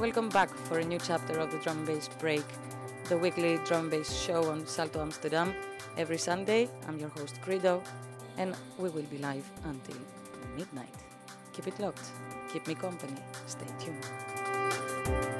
Welcome back for a new chapter of the Drum Bass Break, the weekly drum bass show on Salto Amsterdam. Every Sunday, I'm your host Credo, and we will be live until midnight. Keep it locked, keep me company, stay tuned.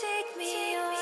take me, away.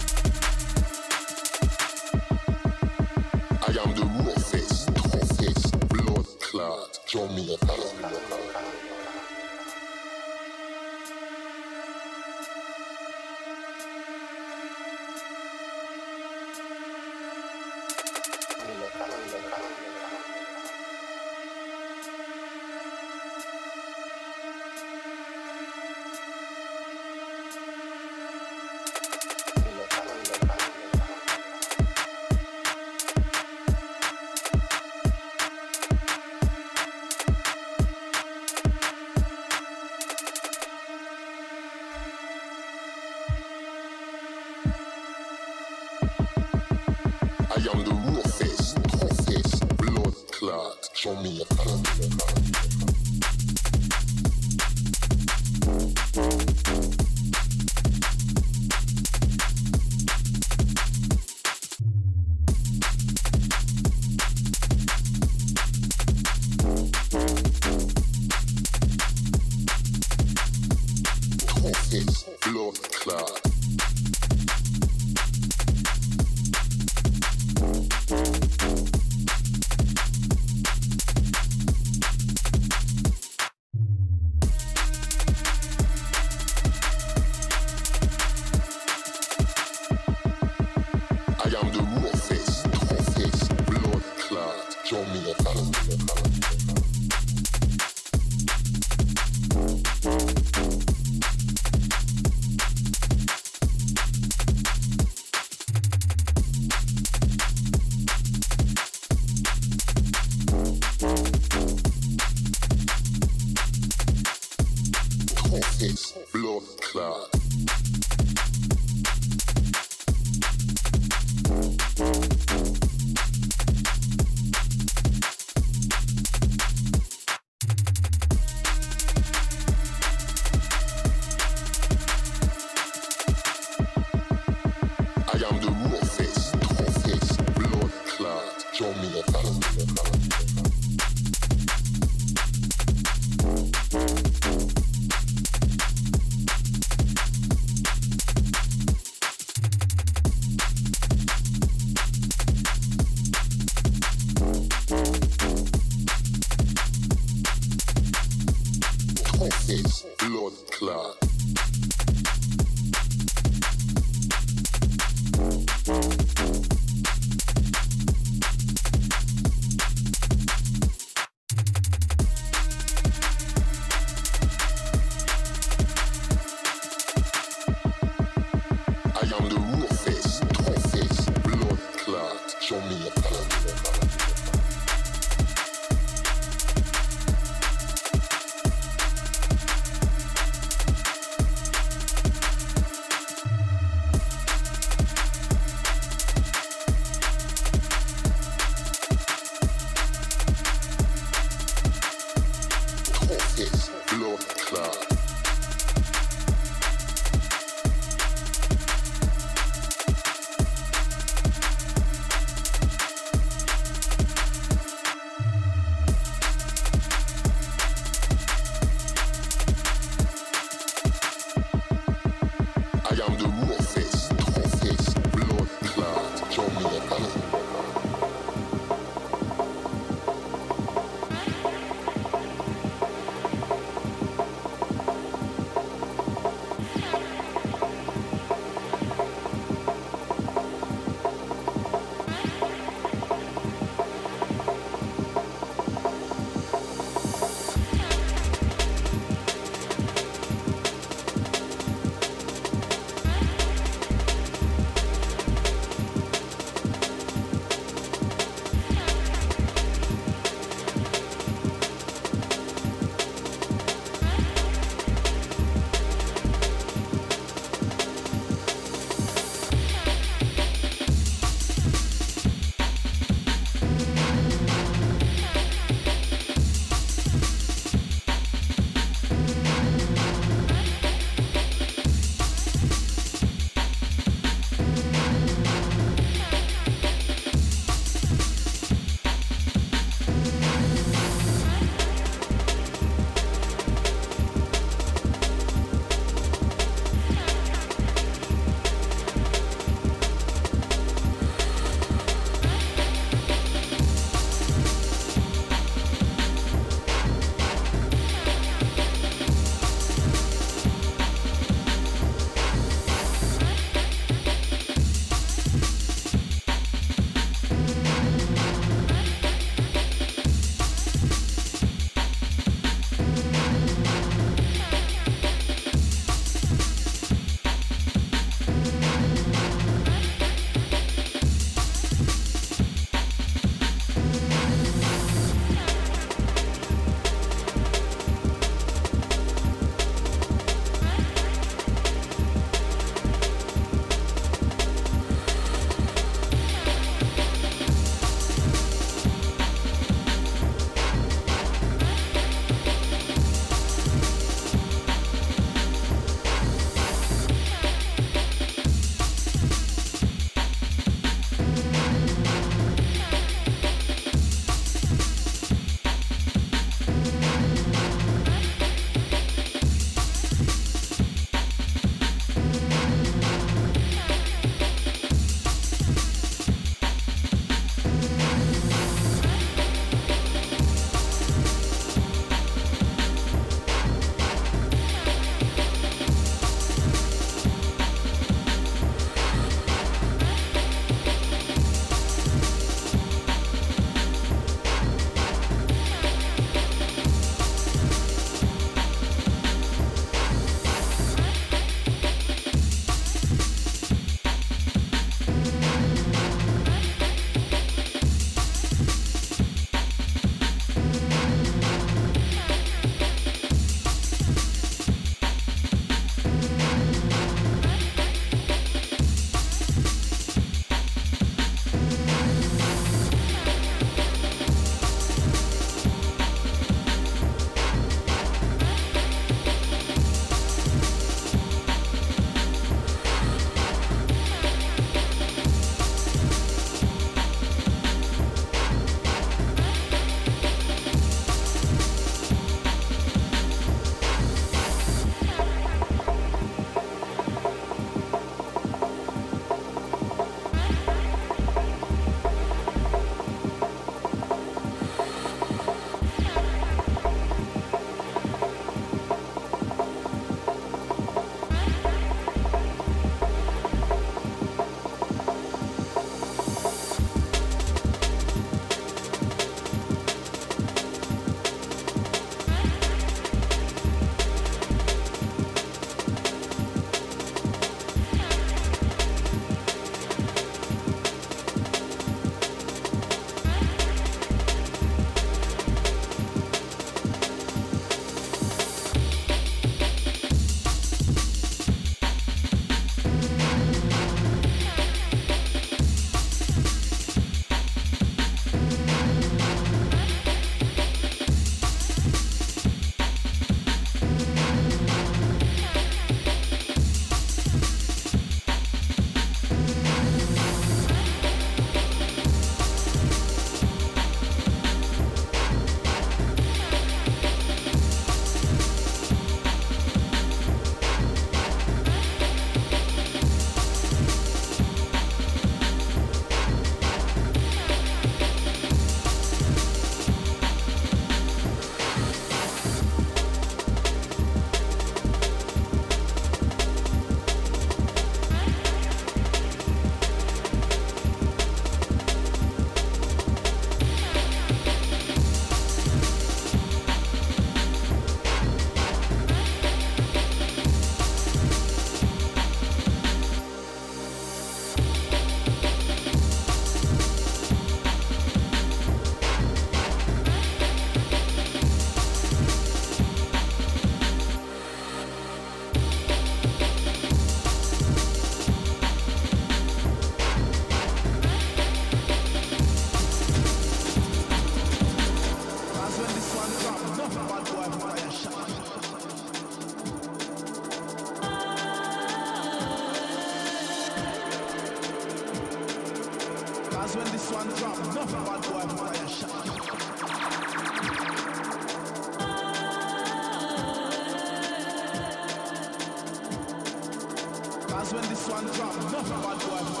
when this one drop. Nothing bad boy.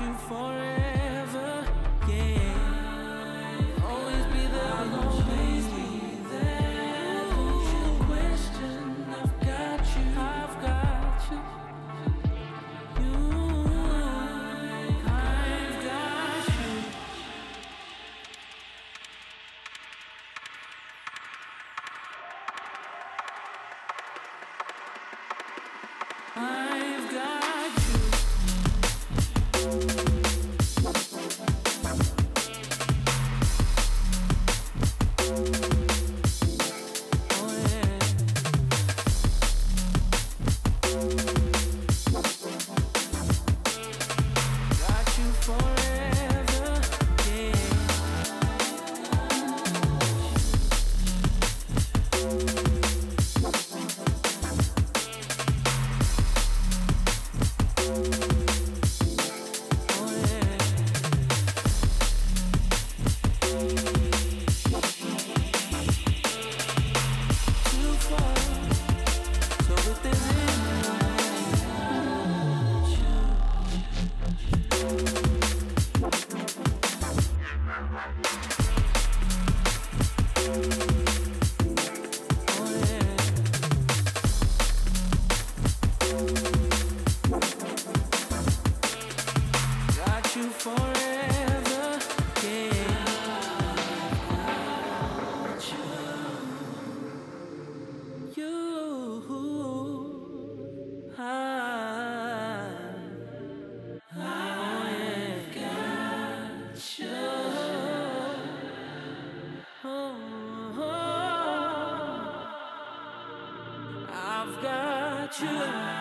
You forever. I've